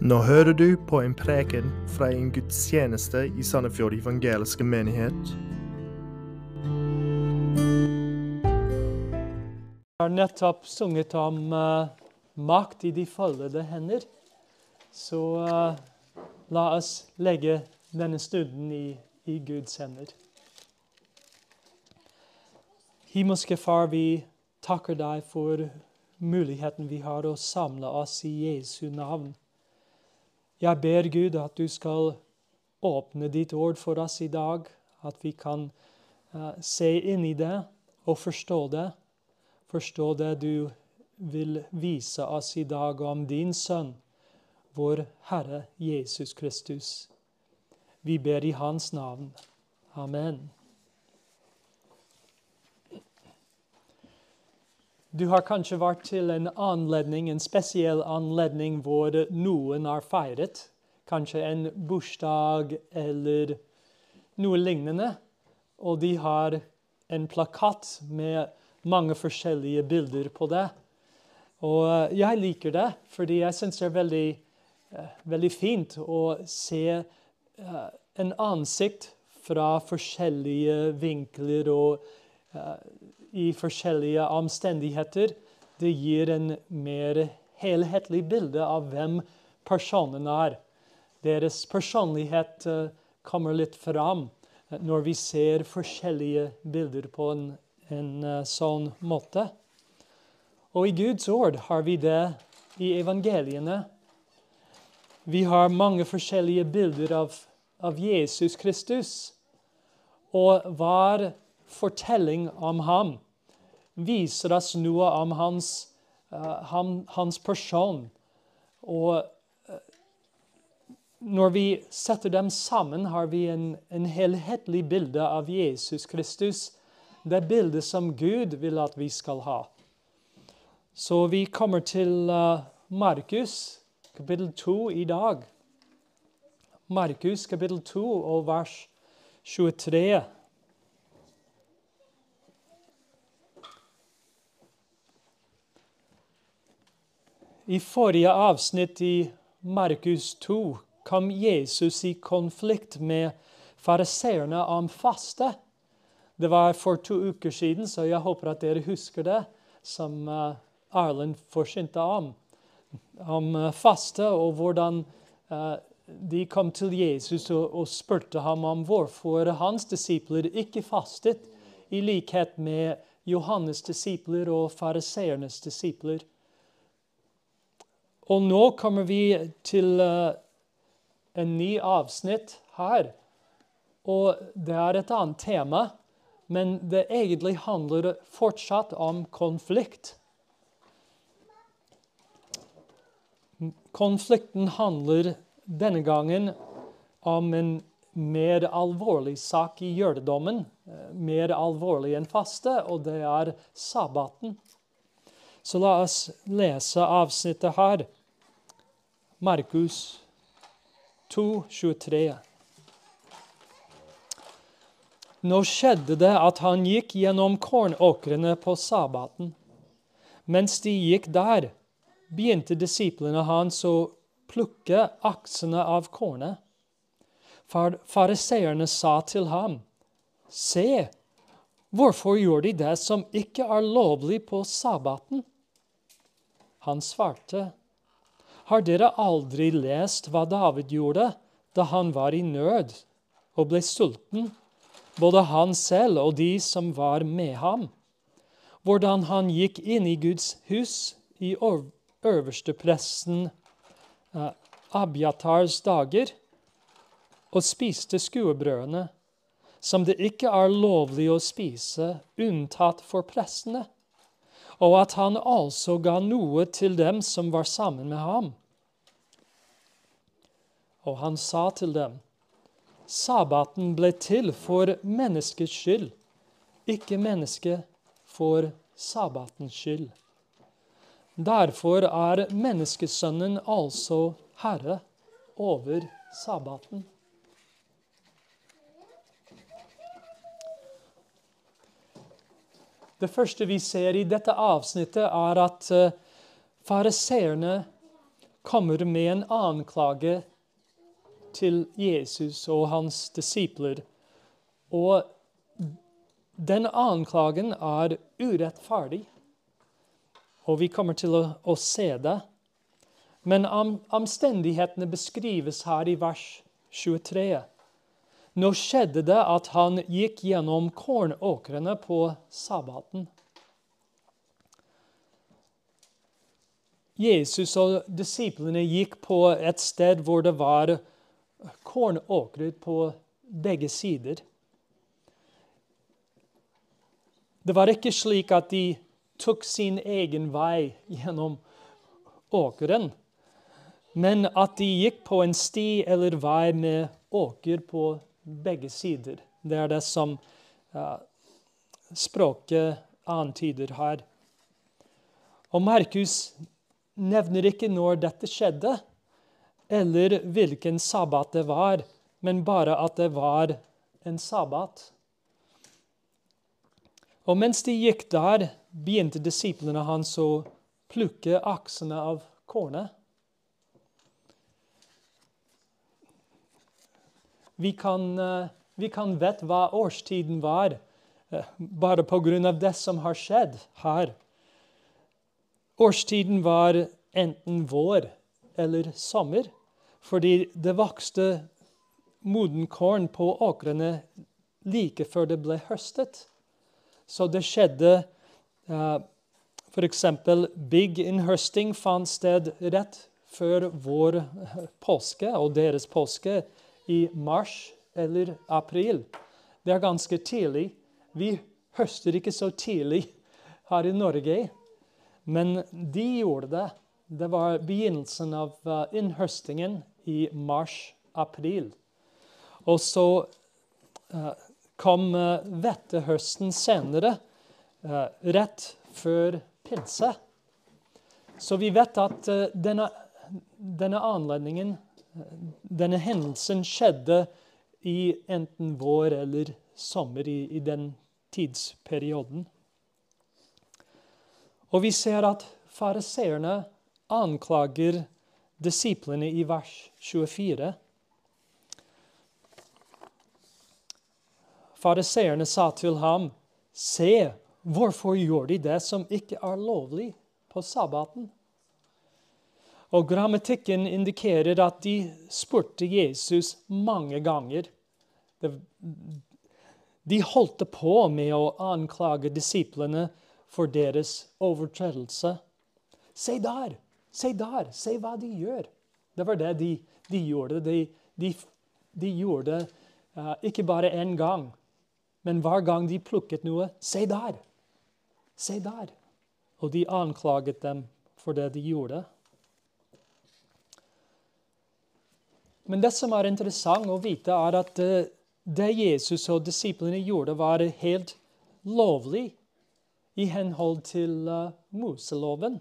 Nå hører du på en preken fra en gudstjeneste i Sandefjord evangeliske menighet. Jeg har nettopp sunget om uh, makt i de foldede hender. Så uh, la oss legge denne stunden i, i Guds hender. Himmelske Far, vi takker deg for muligheten vi har å samle oss i Jesu navn. Jeg ber Gud at du skal åpne ditt ord for oss i dag, at vi kan uh, se inn i det og forstå det. Forstå det du vil vise oss i dag om din sønn, vår Herre Jesus Kristus. Vi ber i Hans navn. Amen. Du har kanskje vært til en anledning, en spesiell anledning hvor noen har feiret. Kanskje en bursdag eller noe lignende. Og de har en plakat med mange forskjellige bilder på det. Og eh, jeg liker det, fordi jeg syns det er veldig, uh, veldig, fint å se uh, en ansikt fra forskjellige vinkler og uh, i forskjellige omstendigheter. Det gir en mer helhetlig bilde av hvem personen er. Deres personlighet eh, kommer litt fram når vi ser forskjellige bilder på en, en eh, sånn måte. Og i Guds ord har vi det i evangeliene. Vi har mange forskjellige bilder av, av Jesus Kristus. Og hver fortelling om ham viser oss noe om hans, ham, hans person. Og uh, når vi setter dem sammen, har vi en, en helhetlig bilde av Jesus Kristus. Det bildet som Gud vil at vi skal ha. Så vi kommer til uh, Markus kapittel 2 i dag. Markus kapittel 2 og vers 23. I forrige avsnitt i Markus 2 kom Jesus i konflikt med fariseerne om faste. Det var for to uker siden, så jeg håper at dere husker det, som uh, Arlen forsynte om. Om uh, faste og hvordan uh, de kom til Jesus og spurte ham om hvorfor hans disipler ikke fastet, i likhet med Johannes' disipler og fariseernes disipler. Og nå kommer vi til uh, en ny avsnitt her. Og det er et annet tema, men det egentlig handler fortsatt om konflikt. Konflikten handler denne gangen om en mer alvorlig sak i jødedommen. Eh, mer alvorlig enn faste, og det er sabbaten. Så la oss lese avsnittet her. Markus 2, 23. Nå skjedde det at han gikk gjennom kornåkrene på sabbaten. Mens de gikk der, begynte disiplene hans å plukke aksene av kornet. Fariseerne sa til ham, Se, hvorfor gjør de det som ikke er lovlig på sabbaten? Han svarte, har dere aldri lest hva David gjorde da han var i nød og ble sulten, både han selv og de som var med ham? Hvordan han gikk inn i Guds hus i øverstepresten uh, Abiatars dager og spiste skuebrødene, som det ikke er lovlig å spise, unntatt for prestene og at han altså ga noe til dem som var sammen med ham. Og han sa til dem, sabbaten ble til for menneskets skyld, ikke mennesket for sabbatens skyld. Derfor er menneskesønnen altså herre over sabbaten. Det første vi ser i dette avsnittet, er at uh, fariseerne kommer med en anklage til Jesus og hans disipler. Og den anklagen er urettferdig. Og vi kommer til å, å se det. Men om, omstendighetene beskrives her i vers 23. Nå skjedde det at han gikk gjennom kornåkrene på sabbaten. Jesus og disiplene gikk på et sted hvor det var kornåkre på begge sider. Det var ikke slik at de tok sin egen vei gjennom åkeren, men at de gikk på en sti eller vei med åker på begge sider. Det er det som uh, språket antyder her. Og Markus nevner ikke når dette skjedde, eller hvilken sabbat det var, men bare at det var en sabbat. Og mens de gikk der, begynte disiplene hans å plukke aksene av kornet. Vi kan, uh, vi kan vite hva årstiden var, uh, bare pga. det som har skjedd her. Årstiden var enten vår eller sommer, fordi det vokste modenkorn på åkrene like før det ble høstet. Så det skjedde uh, F.eks. big innhøsting fant sted rett før vår påske og deres påske i mars eller april. Det er ganske tidlig. Vi høster ikke så tidlig her i Norge. Men de gjorde det. Det var begynnelsen av uh, innhøstingen i mars-april. Og så uh, kom uh, vettehøsten senere, rett før pinse. Så vi vet at denne, denne anledningen, denne hendelsen, skjedde i enten vår eller sommer i, i den tidsperioden. Og vi ser at fariseerne anklager disiplene i vers 24. Fariseerne sa til ham, Se, hvorfor gjør de det som ikke er lovlig på sabbaten? Og Grammatikken indikerer at de spurte Jesus mange ganger. De holdt på med å anklage disiplene for deres overtredelse. Se der! Se der! Se hva de gjør! Det var det de, de gjorde. De, de, de gjorde uh, ikke bare én gang, men hver gang de plukket noe Se der! Se der! Og de anklaget dem for det de gjorde. Men det som er interessant å vite, er at uh, det Jesus og disiplene gjorde, var helt lovlig i henhold til uh, Moseloven.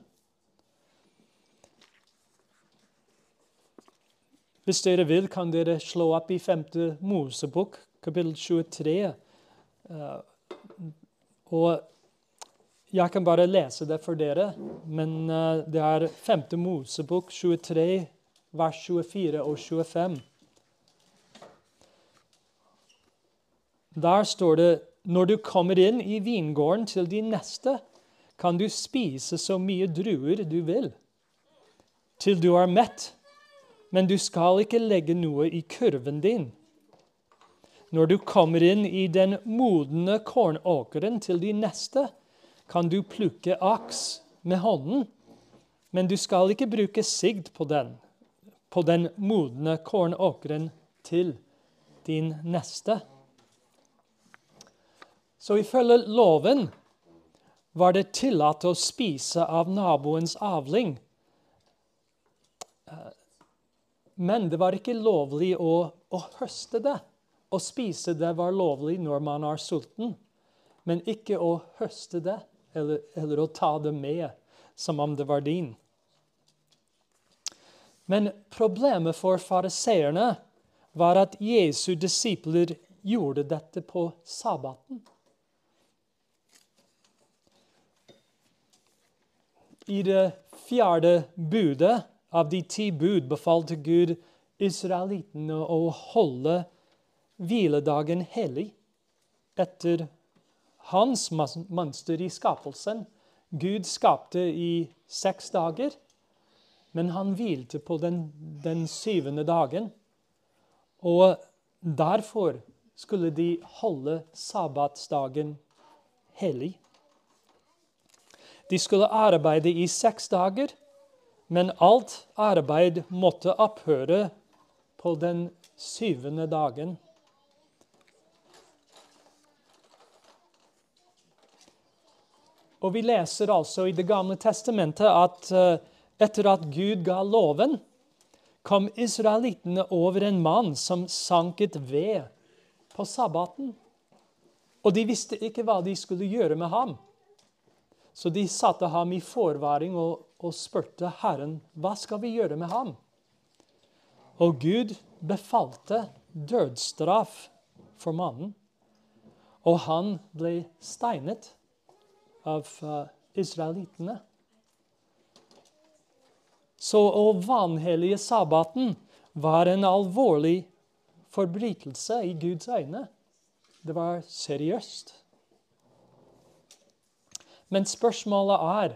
Hvis dere vil, kan dere slå opp i 5. Mosebok, kapittel 23. Uh, og jeg kan bare lese det for dere, men det er 5. Mosebok 23, vers 24 og 25. Der står det når du kommer inn i vingården til din neste, kan du spise så mye druer du vil, til du er mett, men du skal ikke legge noe i kurven din. Når du kommer inn i den modne kornåkeren til din neste, kan du plukke aks med hånden, men du skal ikke bruke sigd på den, på den modne kornåkeren til din neste. Så ifølge loven var det tillatt å spise av naboens avling. Eh, men det var ikke lovlig å, å høste det. Å spise det var lovlig når man er sulten, men ikke å høste det eller, eller å ta det med som om det var din. Men problemet for fariseerne var at Jesu disipler gjorde dette på sabbaten. I det fjerde budet av de ti bud befalte Gud israelittene å holde hviledagen hellig etter hans mønster i skapelsen. Gud skapte i seks dager, men han hvilte på den, den syvende dagen. Og derfor skulle de holde sabbatsdagen hellig. De skulle arbeide i seks dager, men alt arbeid måtte opphøre på den syvende dagen. Og vi leser altså i Det gamle testamentet at uh, etter at Gud ga loven, kom israelittene over en mann som sanket ved på sabbaten. Og de visste ikke hva de skulle gjøre med ham. Så de satte ham i forvaring og, og spurte Herren, hva skal vi gjøre med ham? Og Gud befalte dødsstraff for mannen, og han ble steinet av uh, israelittene. Så å vanhellige sabbaten var en alvorlig forbrytelse i Guds øyne. Det var seriøst. Men spørsmålet er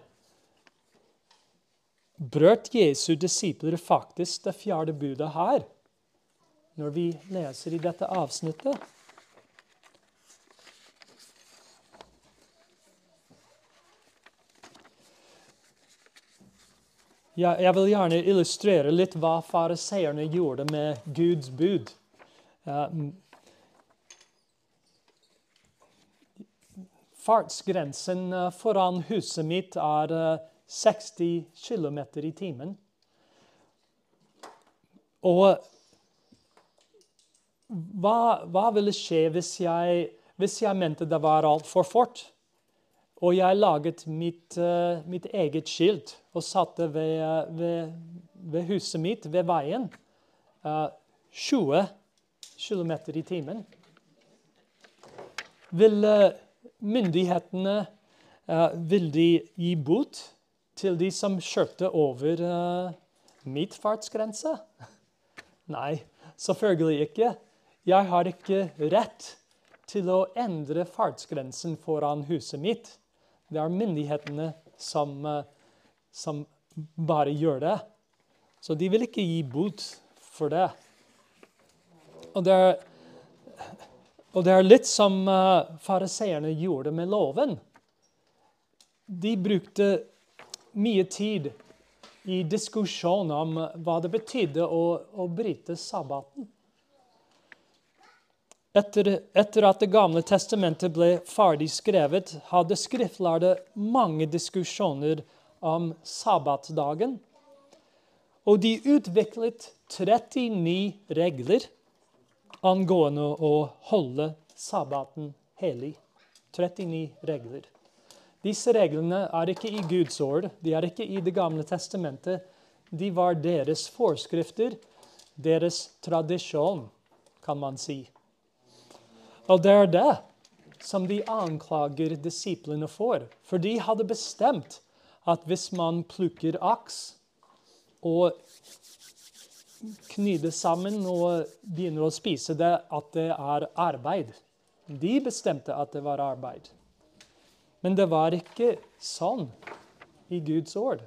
Brøt Jesu disipler faktisk det fjerde budet her, når vi leser i dette avsnittet? Jeg vil gjerne illustrere litt hva fariseerne gjorde med Guds bud. Fartsgrensen eh, foran huset mitt er 60 eh, km i timen. Og hva, hva ville skje hvis jeg, hvis jeg mente det var altfor fort? Og jeg laget mitt, uh, mitt eget skilt og satte ved, ved, ved, huset mitt, ved veien, uh, 20 km i timen. Vil uh, myndighetene vil de gi bot til de som kjørte over mitt fartsgrense? Nei, selvfølgelig ikke. Jeg har ikke rett til å endre fartsgrensen foran huset mitt. Det er myndighetene som, eh, som bare gjør det. Så de vil ikke gi bot for det. Og det er, og det er litt som uh, fariseerne gjorde med loven. De brukte mye tid i diskusjon om hva det betydde å, å bryte sabbaten. Etter, etter, at Det gamle testamentet ble ferdig skrevet, hadde skriftlærde mange diskusjoner om sabbatsdagen. Og de utviklet 39 regler angående å holde sabbaten hellig. 39 regler. Disse reglene er ikke i Guds ord, de er ikke i Det gamle testamentet. De var deres forskrifter, deres tradisjon, kan man si. Og det er det som de anklager disiplene for. For de hadde bestemt at hvis man plukker aks og knyter sammen og begynner å spise det, at det er arbeid. De bestemte at det var arbeid. Men det var ikke sånn i Guds ord.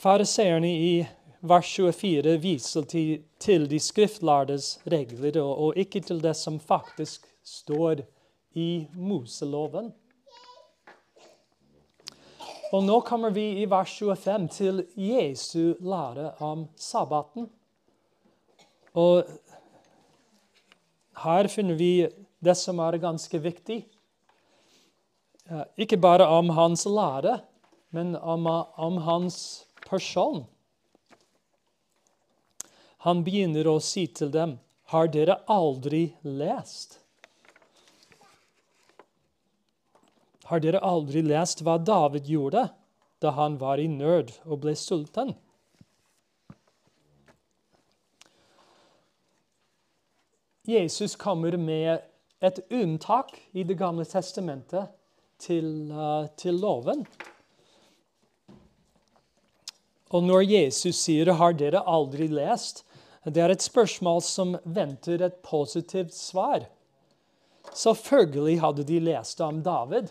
Fariseerne i vers 24 viser til, til de skriftlærdes regler, og, og, ikke til det som faktisk står i Moseloven. Og nå kommer vi i vers 25 til Jesu lære om sabbaten. Og her finner vi det som er ganske viktig. Ikke bare om hans lære, men om, om hans person. Han begynner å si til dem, 'Har dere aldri lest?' Har dere aldri lest hva David gjorde da han var i nød og ble sulten? Jesus kommer med et unntak i Det gamle testamentet til, uh, til loven. Og når Jesus sier 'har dere aldri lest', det er et spørsmål som venter et positivt svar. Selvfølgelig hadde de lest om David.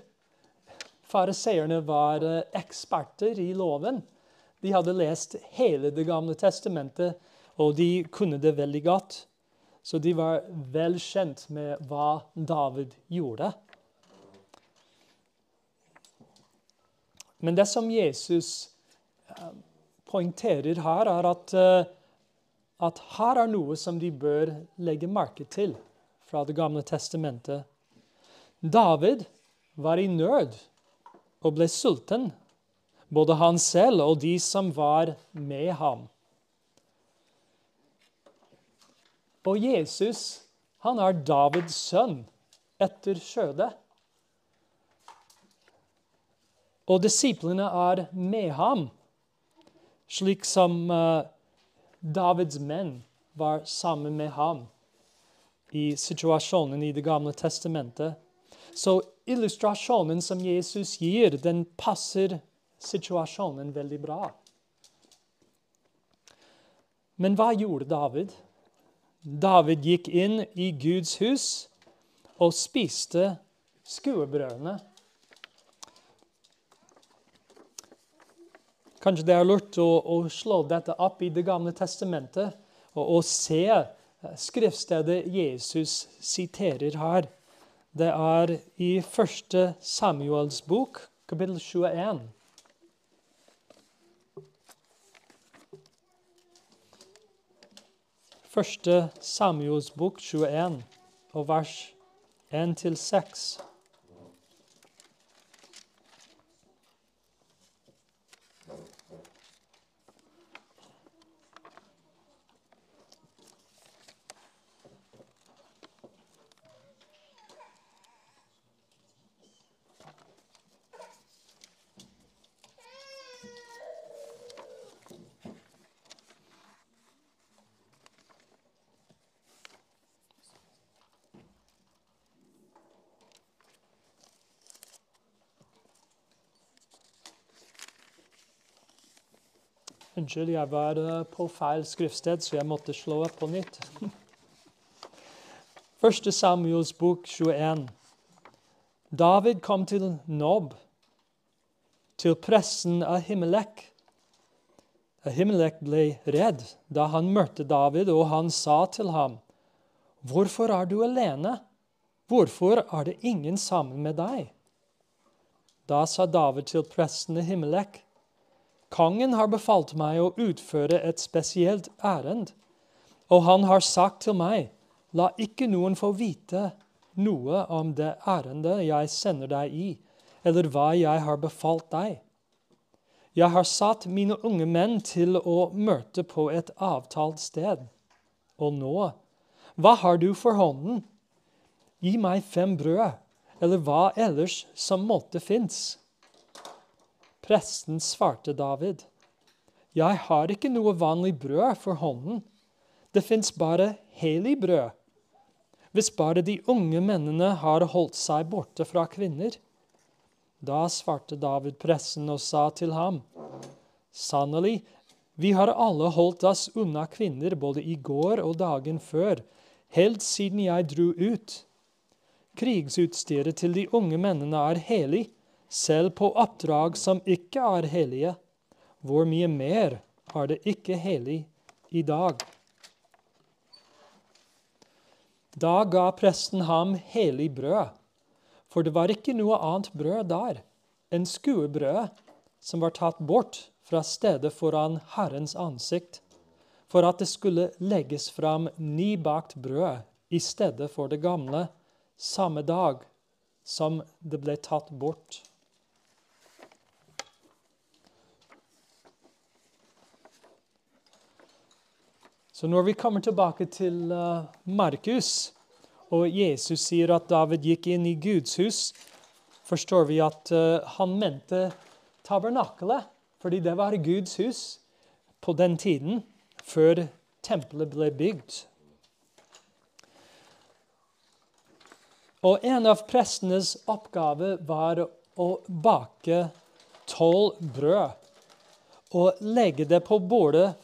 Fariseerne var eh, eksperter i loven. De hadde lest hele Det gamle testamentet, og de kunne det veldig godt. Så de var vel kjent med hva David gjorde. Men det som Jesus eh, poengterer her, er at, eh, at her er noe som de bør legge merke til fra Det gamle testamentet. David var i nød og ble sulten, både han selv og de som var med ham. Og Jesus, han er Davids sønn etter skjødet. Og disiplene er med ham, slik som uh, Davids menn var sammen med ham i situasjonen i Det gamle testamentet. Så illustrasjonen som Jesus gir, den passer situasjonen veldig bra. Men hva gjorde David? David gikk inn i Guds hus og spiste skuebrødene. Kanskje det er lurt å, å, slå dette opp i Det gamle testamentet og, og se eh, skriftstedet Jesus siterer her. Det er i 1. Samuels bok, kapittel 21. Første Samuels bok 21 og vers 1-6. Unnskyld, jeg var eh, på feil skriftsted, så jeg måtte slå opp på nytt. Første Samuels bok 21. David kom til Nob, til pressen av Himmelek. Himmelek ble redd da han møtte David, og han sa til ham, 'Hvorfor er du alene? Hvorfor er det ingen sammen med deg?' Da sa David til presten av Himmelek, Kongen har befalt meg å utføre et spesielt ærend, og han har sagt til meg, la ikke noen få vite noe om det ærendet jeg sender deg i, eller hva jeg har befalt deg. Jeg har satt mine unge menn til å møte på et avtalt sted. Og nå, hva har du for hånden? Gi meg fem brød, eller hva ellers som måtte fins. Presten svarte David, Jeg har ikke noe vanlig brød for hånden. Det fins bare hellig brød. Hvis bare de unge mennene har holdt seg borte fra kvinner. Da svarte David pressen og sa til ham, Sannelig, vi har alle holdt oss unna kvinner både i går og dagen før, helt siden jeg dro ut. Krigsutstyret til de unge mennene er helig, selv på oppdrag som ikke er hellige, hvor mye mer er det ikke hellig i dag? Da ga presten ham hellig brød, for det var ikke noe annet brød der enn skuebrød som var tatt bort fra stedet foran Herrens ansikt, for at det skulle legges fram nybakt brød i stedet for det gamle, samme dag som det ble tatt bort. Så når vi kommer tilbake til uh, Markus, og Jesus sier at David gikk inn i Guds hus, forstår vi at uh, han mente tabernakelet, fordi det var Guds hus på den tiden, før tempelet ble bygd. Og en av prestenes oppgaver var å bake tolv brød. og legge det på bordet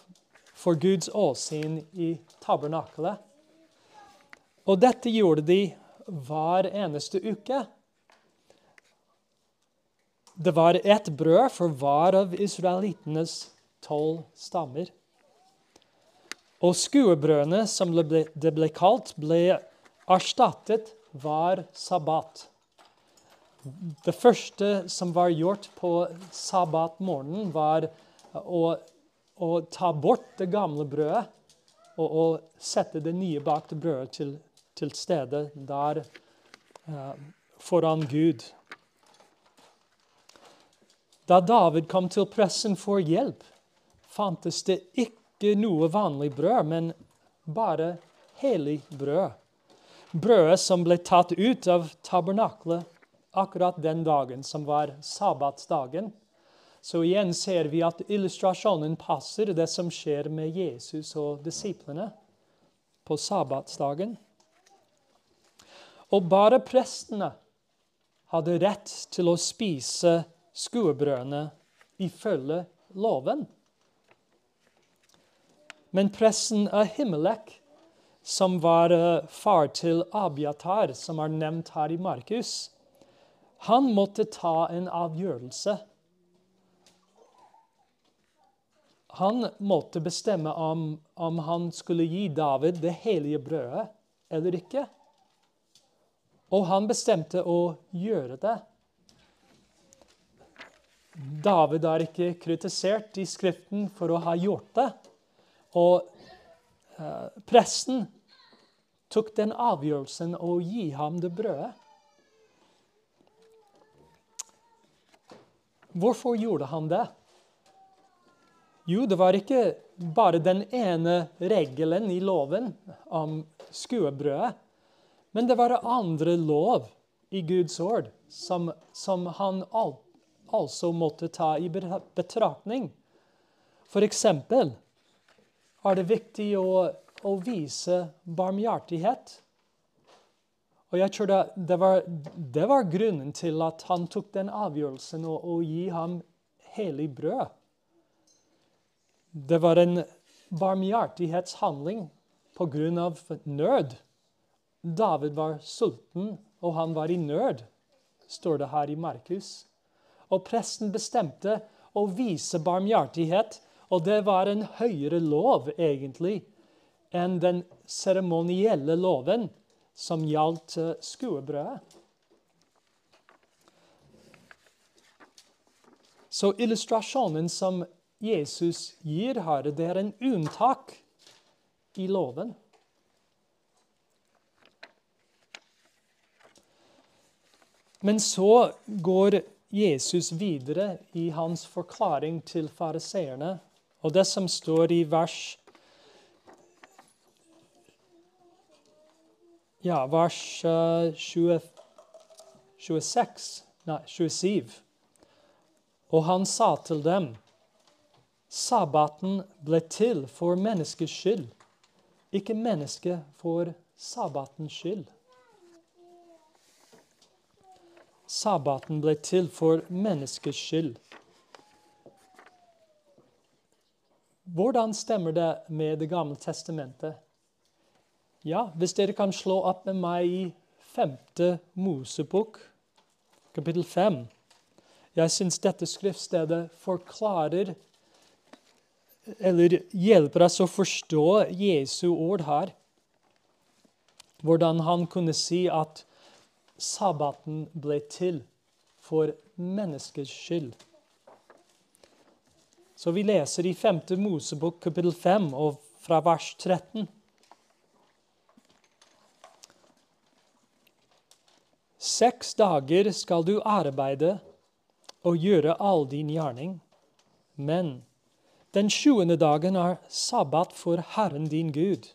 for Guds åsyn i tabernakelet. Og dette gjorde de hver eneste uke. Det var ett brød for hver av israelittenes tolv stammer. Og skuebrødene, som det ble kalt, ble erstattet hver sabbat. Det første som var gjort på sabbatmorgenen, var å, å, ta bort det gamle brødet og, og sette det nye bakte brødet til, til stede der uh, foran Gud. Da David kom til pressen for hjelp, fantes det ikke noe vanlig brød, men bare hellig brød. Brødet som ble tatt ut av tabernaklet akkurat den dagen som var sabbatsdagen. Så igjen ser vi at illustrasjonen passer det som skjer med Jesus og disiplene på sabbatsdagen. Og bare prestene hadde rett til å spise skuebrødene ifølge loven. Men presten Ahimelek, som var eh, far til Abiatar, som er nevnt her i Markus, han måtte ta en avgjørelse. Han måtte bestemme om, om han skulle gi David det hellige brødet eller ikke. Og han bestemte å gjøre det. David er ikke kritisert i Skriften for å ha gjort det. Og eh, presten tok den avgjørelsen å gi ham det brødet. Hvorfor gjorde han det? Jo, det var ikke bare den ene regelen i loven om skuebrødet, men det var andre lov i Guds ord som, som han altså måtte ta i betraktning. For eksempel er det viktig å, å vise barmhjertighet. Og jeg tror det, det, var, det, var, grunnen til at han tok den avgjørelsen å, å gi ham hellig brød. Det var en barmhjertighetshandling av nød. David var sulten, og han var i nød, står det her i Markus. Og presten bestemte å vise barmhjertighet og det var en høyere lov, egentlig, enn den seremonielle loven som gjaldt eh, skuebrødet. Så illustrasjonen som Jesus gir her, det er en unntak i loven. Men så går Jesus videre i hans forklaring til fariseerne og det som står i vers Ja, vers 20, eh, 26 Nei, 27. Og han sa til dem Sabbaten ble til for menneskets skyld, ikke mennesket for sabbatens skyld. Sabbaten ble til for menneskets skyld. Hvordan stemmer det med Det gamle testamentet? Ja, hvis dere kan slå opp med meg i femte Mosebok, kapittel fem. Jeg syns dette skriftstedet forklarer eller hjelper oss å forstå Jesu ord her. Hvordan han kunne si at sabbaten ble til for menneskets skyld. Så vi leser i 5. Mosebok kapittel 5 og fra vers 13. Seks dager skal du arbeide og gjøre all din gjerning. Men den sjuende dagen er sabbat for Herren din Gud.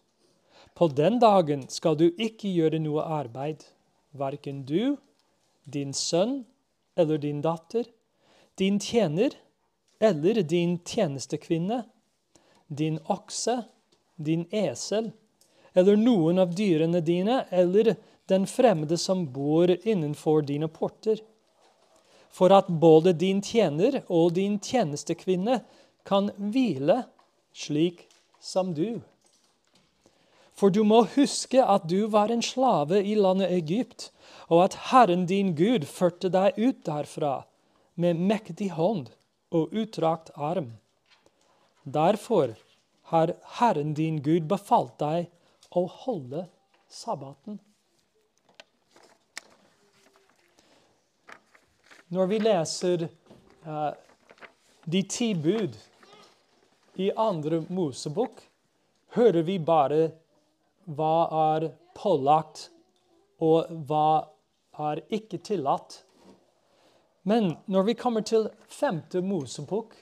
På den dagen skal du ikke gjøre noe arbeid, verken du, din sønn eller din datter, din tjener eller din tjenestekvinne, din okse, din esel, eller noen av dyrene dine, eller den fremmede som bor innenfor dine porter. For at både din tjener og din tjenestekvinne kan hvile slik som du. For du må huske at du var en slave i landet Egypt, og at Herren din Gud førte deg ut derfra med mektig hånd og utdrakt arm. Derfor har Herren din Gud befalt deg å holde sabbaten. Når vi leser uh, de ti bud i andre Mosebok, hører vi bare hva er pålagt, og hva er ikke tillatt. Men når vi kommer til femte Mosebok,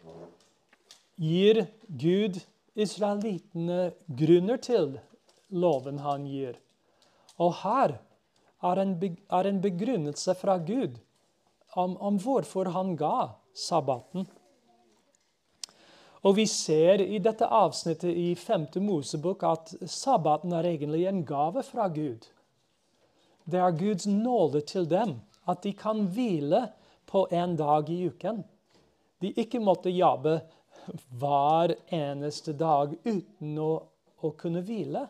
gir Gud israelittene grunner til loven han gir. Og her er en, begrunnelse fra Gud om, om hvorfor han ga sabbaten. Og vi ser i dette avsnittet i 5. Mosebok at sabbaten er egentlig en gave fra Gud. Det er Guds nåde til dem at de kan hvile på en dag i uken. De ikke måtte jobbe hver eneste dag uten å, å kunne hvile.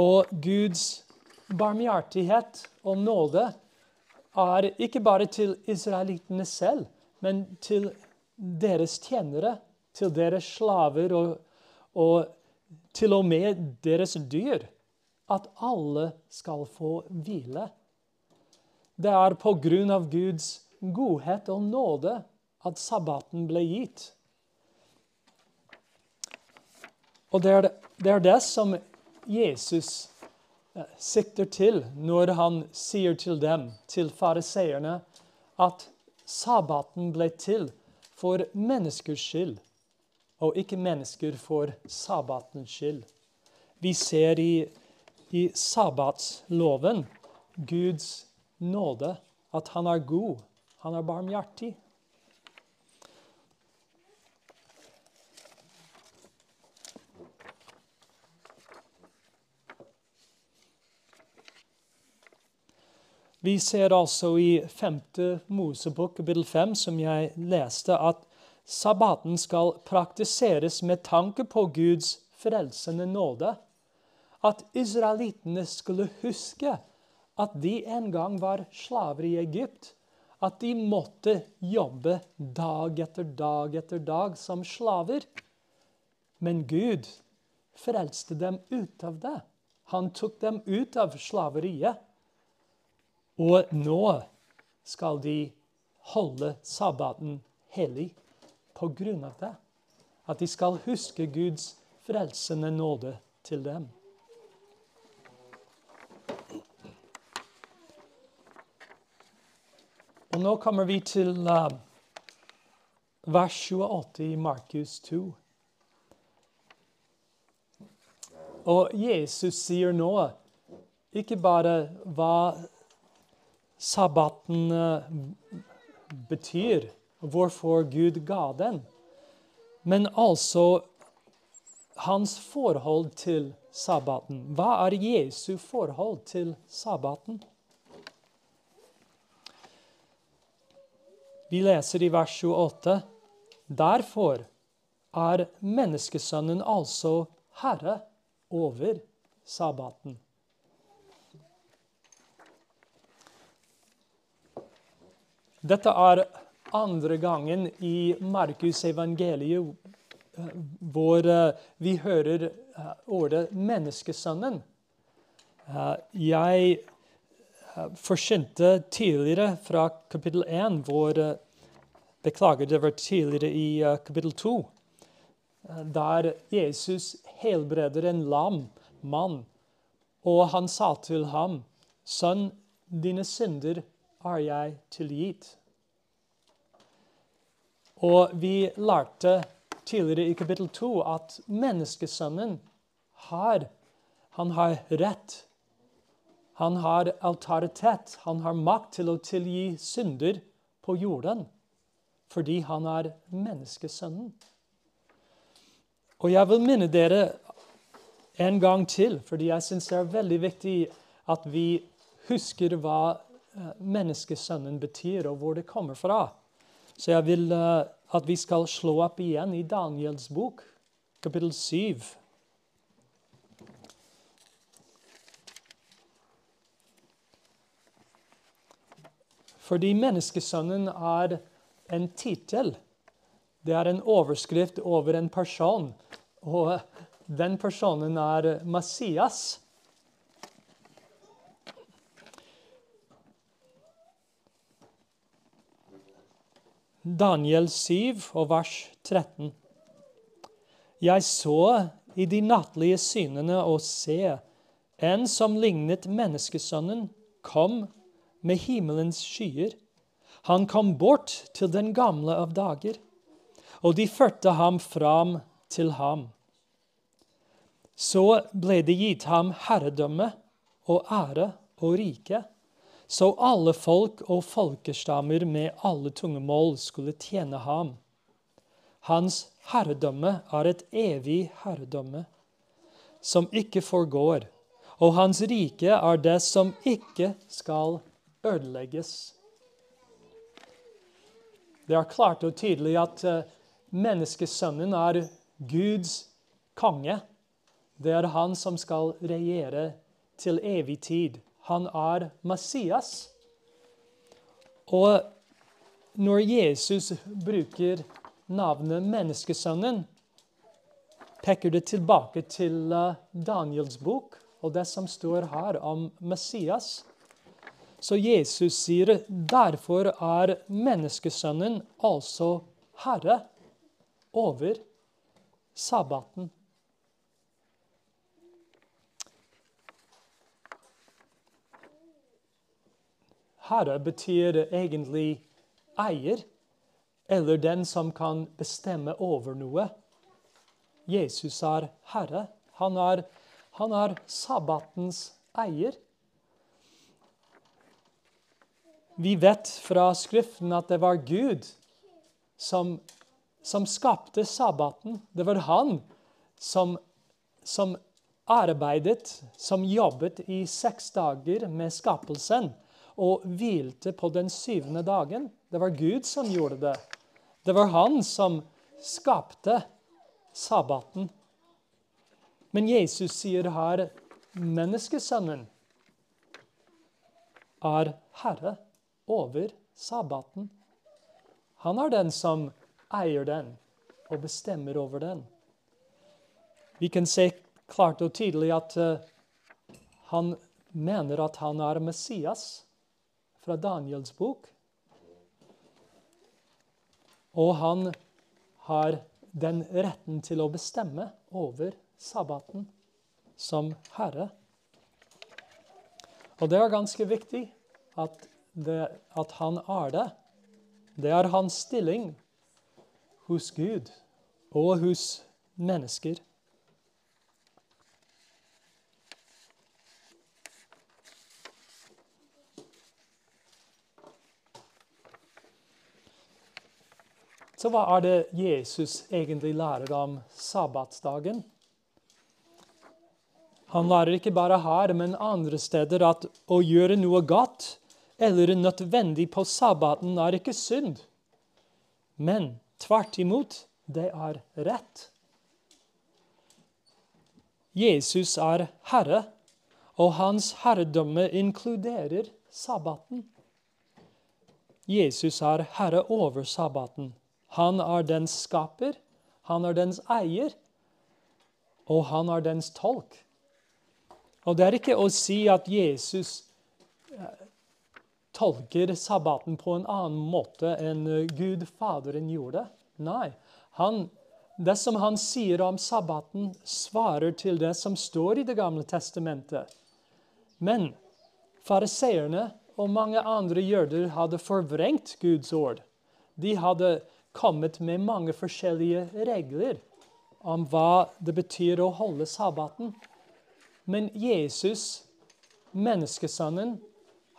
Og Guds barmhjertighet og nåde er ikke bare til israelittene selv, men til deres tjenere, til deres slaver og, og til og med deres dyr. At alle skal få hvile. Det er på grunn av Guds godhet og nåde at sabbaten ble gitt. Og det er det, er det som Jesus Eh, sikter til når han sier til dem, til fariseerne, at sabbaten ble til for menneskers skyld, og ikke mennesker for sabbatens skyld. Vi ser i, i sabbatsloven Guds nåde, at han er god, han er barmhjertig. Vi ser altså i 5. Mosebok, kapittel 5, som jeg leste, at sabbaten skal praktiseres med tanke på Guds frelsende nåde. At israelittene skulle huske at de en gang var slaver i Egypt. At de måtte jobbe dag etter dag etter dag som slaver. Men Gud frelste dem ut av det. Han tok dem ut av slaveriet. Og nå skal de holde sabbaten hellig på grunn av det. At de skal huske Guds frelsende nåde til dem. Og nå kommer vi til uh, vers 28 i Markus 2. Og Jesus sier nå ikke bare hva sabbaten eh, betyr, hvorfor Gud ga den, men altså hans forhold til sabbaten. Hva er Jesu forhold til sabbaten? Vi leser i vers 28.: Derfor er menneskesønnen altså herre over sabbaten. Dette er andre gangen i Markus evangeliet eh, hvor eh, vi hører eh, ordet 'menneskesønnen'. Jeg forsynte tidligere fra kapittel 1, hvor Beklager, det var tidligere i kapittel 2. Der Jesus helbreder en lam mann, og han sa til ham, 'Sønn, dine synder er jeg tilgitt. Og vi lærte tidligere i kapittel 2 at menneskesønnen har, han har rett. Han har autoritet. Han har makt til å tilgi synder på jorden fordi han er menneskesønnen. Og jeg vil minne dere en gang til, fordi jeg syns det er veldig viktig at vi husker hva menneskesønnen betyr, og hvor det kommer fra. Så jeg vil uh, at vi skal slå opp igjen i Daniels bok, kapittel 7. Fordi menneskesønnen er en tittel. Det er en overskrift over en person. Og den personen er Messias. Daniel 7 og vers 13. Jeg så i de nattlige synene og se en som lignet menneskesønnen, kom med himmelens skyer. Han kom bort til den gamle av dager, og de førte ham fram til ham. Så ble det gitt ham herredømme og ære og rike så alle folk og folkestammer med alle tungemål skulle tjene ham. Hans herredømme er et evig herredømme, som ikke forgår, og hans rike er det som ikke skal ødelegges. Det er klart og tydelig at uh, menneskesønnen er Guds konge. Det er han som skal regjere til evig tid han er Messias. Og når Jesus bruker navnet Menneskesønnen, peker det tilbake til eh, Daniels bok og det som står her om Messias. Så Jesus sier derfor er menneskesønnen altså herre over sabbaten. Herre betyr egentlig eier, eller den som kan bestemme over noe. Jesus er herre. Han er, han er sabbatens eier. Vi vet fra Skriften at det var Gud som, som skapte sabbaten. Det var han som, som arbeidet, som jobbet i seks dager med skapelsen og hvilte på den syvende dagen. Det var Gud som gjorde det. Det var han som skapte sabbaten. Men Jesus sier her menneskesønnen er herre over sabbaten. Han er den som eier den og bestemmer over den. Vi kan se klart og tydelig at uh, han mener at han er Messias fra Daniels bok. Og han har den retten til å bestemme over sabbaten som herre. Og det er ganske viktig at, det, at han er det. Det er hans stilling hos Gud og hos mennesker. Så hva er det Jesus egentlig lærer om sabbatsdagen? Han lærer ikke bare her, men andre steder at å gjøre noe godt eller nødvendig på sabbaten er ikke synd. Men tvert imot, det er rett. Jesus er herre, og hans herredømme inkluderer sabbaten. Jesus er herre over sabbaten. Han er dens skaper, han er dens eier, og han er dens tolk. Og Det er ikke å si at Jesus eh, tolker sabbaten på en annen måte enn Gud Faderen gjorde. Nei. Han, det som han sier om sabbaten, svarer til det som står i Det gamle testamentet. Men fariseerne og mange andre jøder hadde forvrengt Guds ord. De hadde kommet med mange forskjellige regler om hva det betyr å holde sabbaten. Men Jesus, menneskesønnen,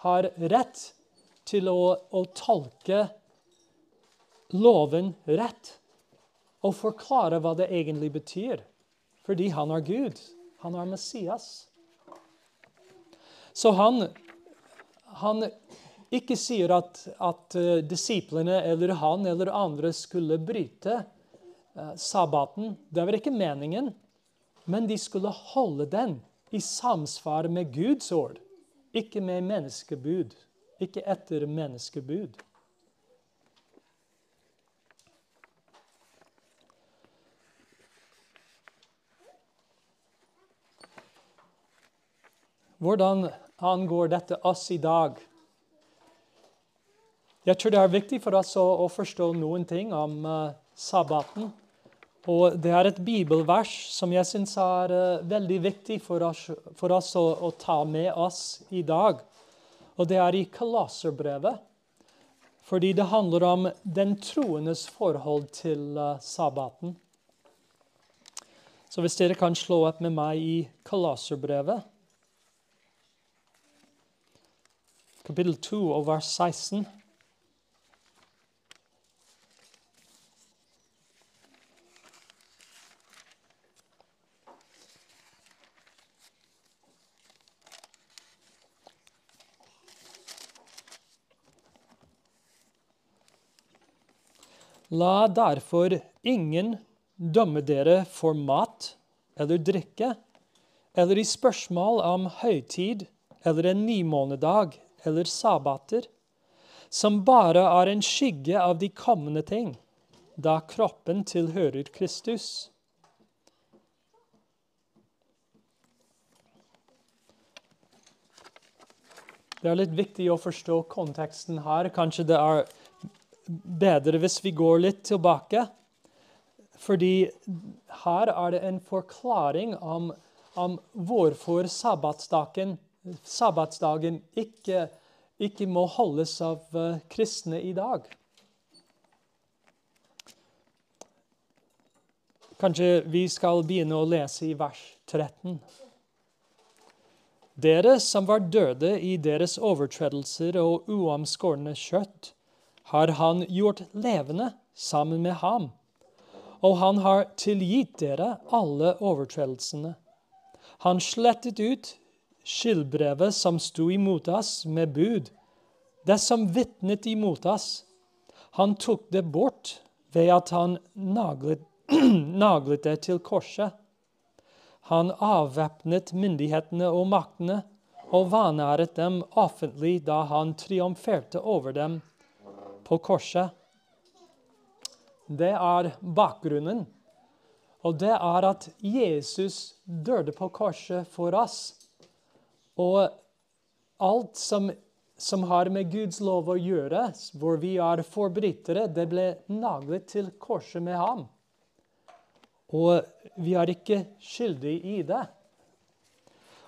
har rett til å, å tolke loven rett og forklare hva det egentlig betyr. Fordi han er Gud. Han er Messias. Så han, han ikke sier at, at uh, disiplene eller han eller andre skulle bryte uh, sabbaten. Det var ikke meningen. Men de skulle holde den i samsvar med Guds ord, ikke med menneskebud. Ikke etter menneskebud. Hvordan angår dette oss i dag? Jeg tror det er viktig for oss å, å forstå noen ting om uh, sabbaten. Og det er et bibelvers som jeg syns er uh, veldig viktig for oss, for oss å, å, ta med oss i dag. Og det er i Kolosserbrevet. Fordi det handler om den troendes forhold til uh, sabbaten. Så hvis dere kan slå opp med meg i Kolosserbrevet kapittel 2 og vers 16. La derfor ingen dømme dere for mat eller drikke, eller i spørsmål om høytid eller en nymånedag eller sabbater, som bare er en skygge av de kommende ting, da kroppen tilhører Kristus. Det er litt viktig å forstå konteksten her. Kanskje det er bedre hvis vi går litt tilbake. Fordi her er det en forklaring om, om hvorfor sabbatsdagen sabbatsdagen ikke, ikke må holdes av uh, kristne i dag. Kanskje vi skal begynne å lese i vers 13. Dere som var døde i deres overtredelser og uomskårne kjøtt, har han gjort levende sammen med ham. Og han har tilgitt dere alle overtredelsene. Han slettet ut skyldbrevet som sto imot oss med bud, det som vitnet imot oss. Han tok det bort ved at han naglet, naglet det til korset. Han avvæpnet myndighetene og maktene og vanæret dem offentlig da han triumferte over dem på korset. Det er bakgrunnen. Og det er at Jesus døde på korset for oss. Og alt som, som, har med Guds lov å gjøre, hvor vi er forbrytere, det ble naglet til korset med ham. Og vi er ikke skyldige i det.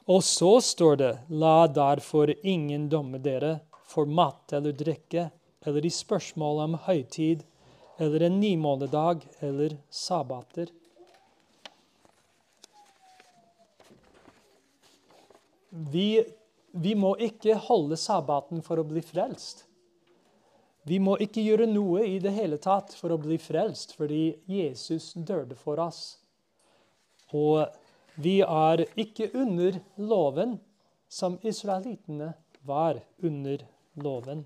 Og så står det, la derfor ingen domme dere for mat eller drikke, eller i spørsmål om høytid, eller en nymånedag eller sabbater. Vi, vi må ikke holde sabbaten for å bli frelst. Vi må ikke gjøre noe i det hele tatt for å bli frelst, fordi Jesus døde for oss. Og vi er ikke under loven som israelittene var under loven.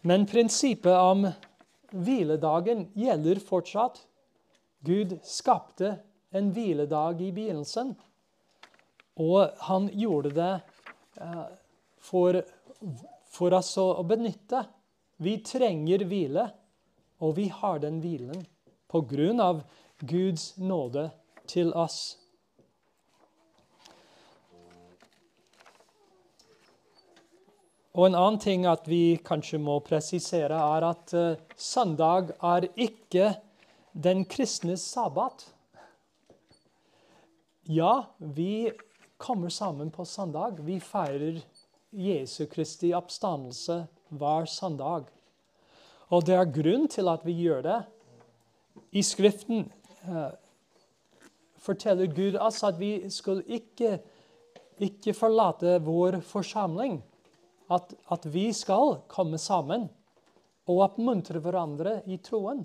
Men prinsippet om hviledagen gjelder fortsatt. Gud skapte en hviledag i begynnelsen. Og han gjorde det eh, for, for oss å benytte. Vi trenger hvile, og vi har den hvilen på grunn av Guds nåde til oss. Og En annen ting at vi kanskje må presisere, er at uh, søndag er ikke den kristnes sabbat. Ja, vi kommer sammen på søndag. Vi feirer Jesu Kristi oppstandelse hver søndag. Og det er grunn til at vi gjør det. I Skriften uh, forteller Gud oss at vi skal ikke, ikke forlate vår forsamling. At, at, vi skal komme sammen og oppmuntre hverandre i troen.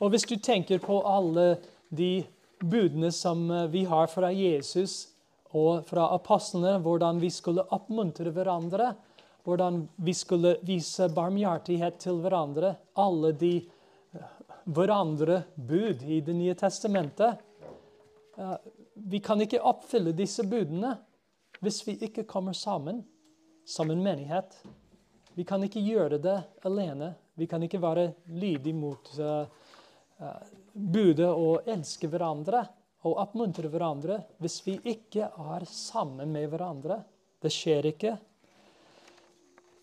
Og hvis du tenker på alle de budene som eh, vi har fra Jesus og fra apostlene hvordan vi skulle oppmuntre hverandre, hvordan vi skulle vise barmhjertighet til hverandre. Alle de eh, hverandre bud i Det nye testamentet. Eh, vi kan ikke oppfylle disse budene hvis vi ikke kommer sammen som en menighet. Vi kan ikke gjøre det alene. Vi kan ikke være lydige mot uh, uh, budet og elske hverandre og oppmuntre hverandre hvis vi ikke er sammen med hverandre. Det skjer ikke.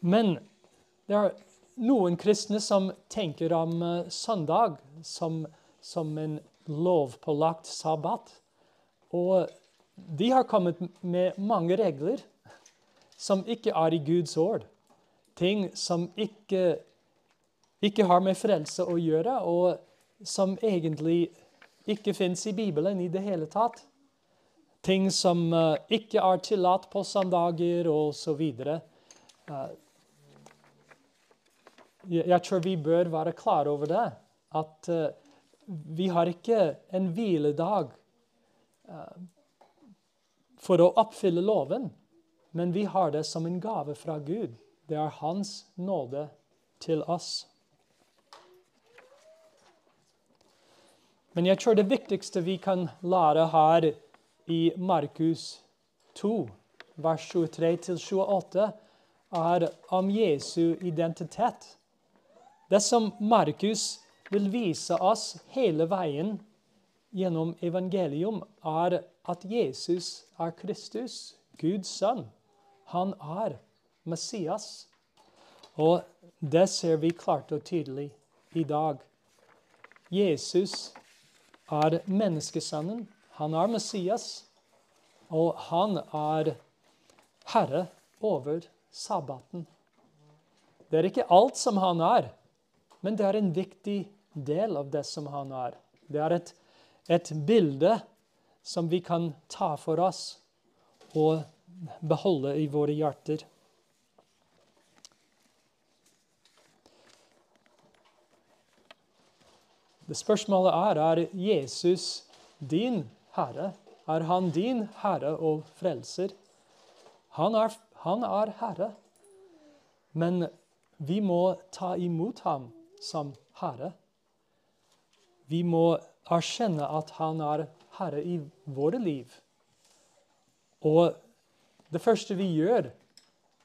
Men det er noen kristne som tenker om uh, søndag som, som en lovpålagt sabbat. Og de har kommet med mange regler som ikke er i Guds ord. Ting som ikke, ikke har med frelse å gjøre, og som egentlig ikke fins i Bibelen i det hele tatt. Ting som uh, ikke er tillatt på søndager osv. Uh, jeg tror vi bør være klar over det. At uh, vi har ikke en hviledag uh, for å oppfylle loven, men vi har det som en gave fra Gud. Det er Hans nåde til oss. Men jeg tror det viktigste vi kan lære her i Markus 2, vers 23-28, er om Jesu identitet. Det som Markus vil vise oss hele veien gjennom evangelium, er at Jesus er Kristus, Guds sønn. Han er Messias. Og det ser vi klart og tydelig i dag. Jesus er menneskesønnen. Han er Messias. Og han er herre over sabbaten. Det er ikke alt som han er, men det er en viktig del av det som han er. Det er et, et bilde som vi kan ta for oss og beholde i våre hjerter. Det Spørsmålet er er Jesus din herre. Er han din herre og frelser? Han er, han er herre. Men vi må ta imot ham som herre. Vi må erkjenne at han er Herre i våre liv. Og det første vi gjør,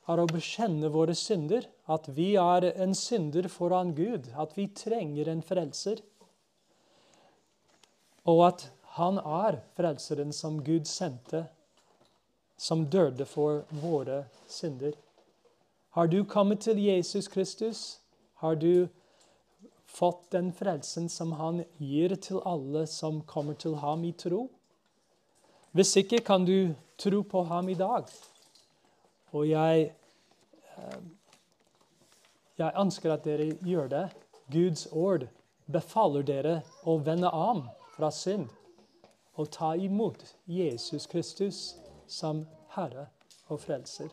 er å bekjenne våre synder. At vi er en synder foran Gud. At vi trenger en frelser. Og at han er frelseren som Gud sendte, som døde for våre synder. Har du kommet til Jesus Kristus? Har du fått den frelsen som han gir til alle som kommer til ham i tro. Hvis ikke kan du tro på ham i dag. Og jeg, eh, jeg ønsker at dere gjør det. Guds ord befaler dere å vende om fra synd og ta imot Jesus Kristus som Herre og Frelser.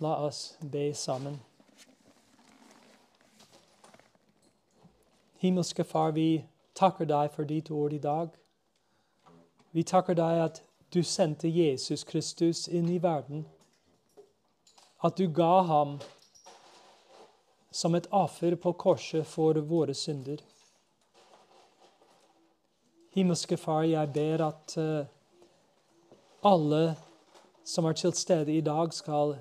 La oss be sammen. Himmelske Far, vi takker deg for ditt ord i dag. Vi takker deg at du sendte Jesus Kristus inn i verden. At du ga ham som et offer på korset for våre synder. Himmelske Far, jeg ber at uh, alle som er til stede i dag, skal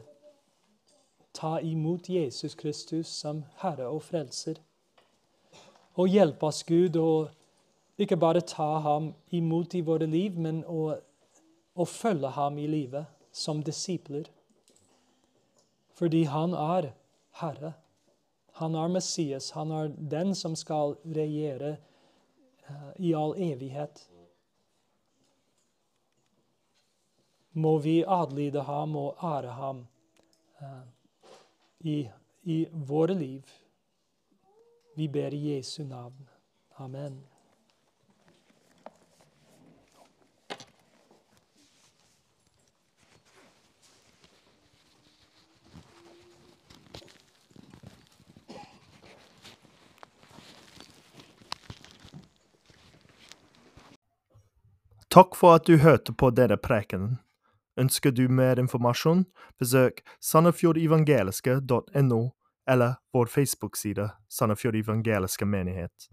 ta imot Jesus Kristus som Herre og Frelser. Og hjelpe oss, Gud, og ikke bare ta ham imot i våre liv, men å, å følge ham i livet som disipler. Fordi han er Herre. Han er Messias. Han er den som skal regjere uh, i all evighet. Må vi adlyde ham og ære ham uh, i, i våre liv. Vi ber i Jesu navn. Amen. Takk for at du hørte på denne prekenen. Ønsker du mer informasjon, besøk sandefjordevangeliske.no eller vår Facebook-side Sandefjord evangeliske menighet.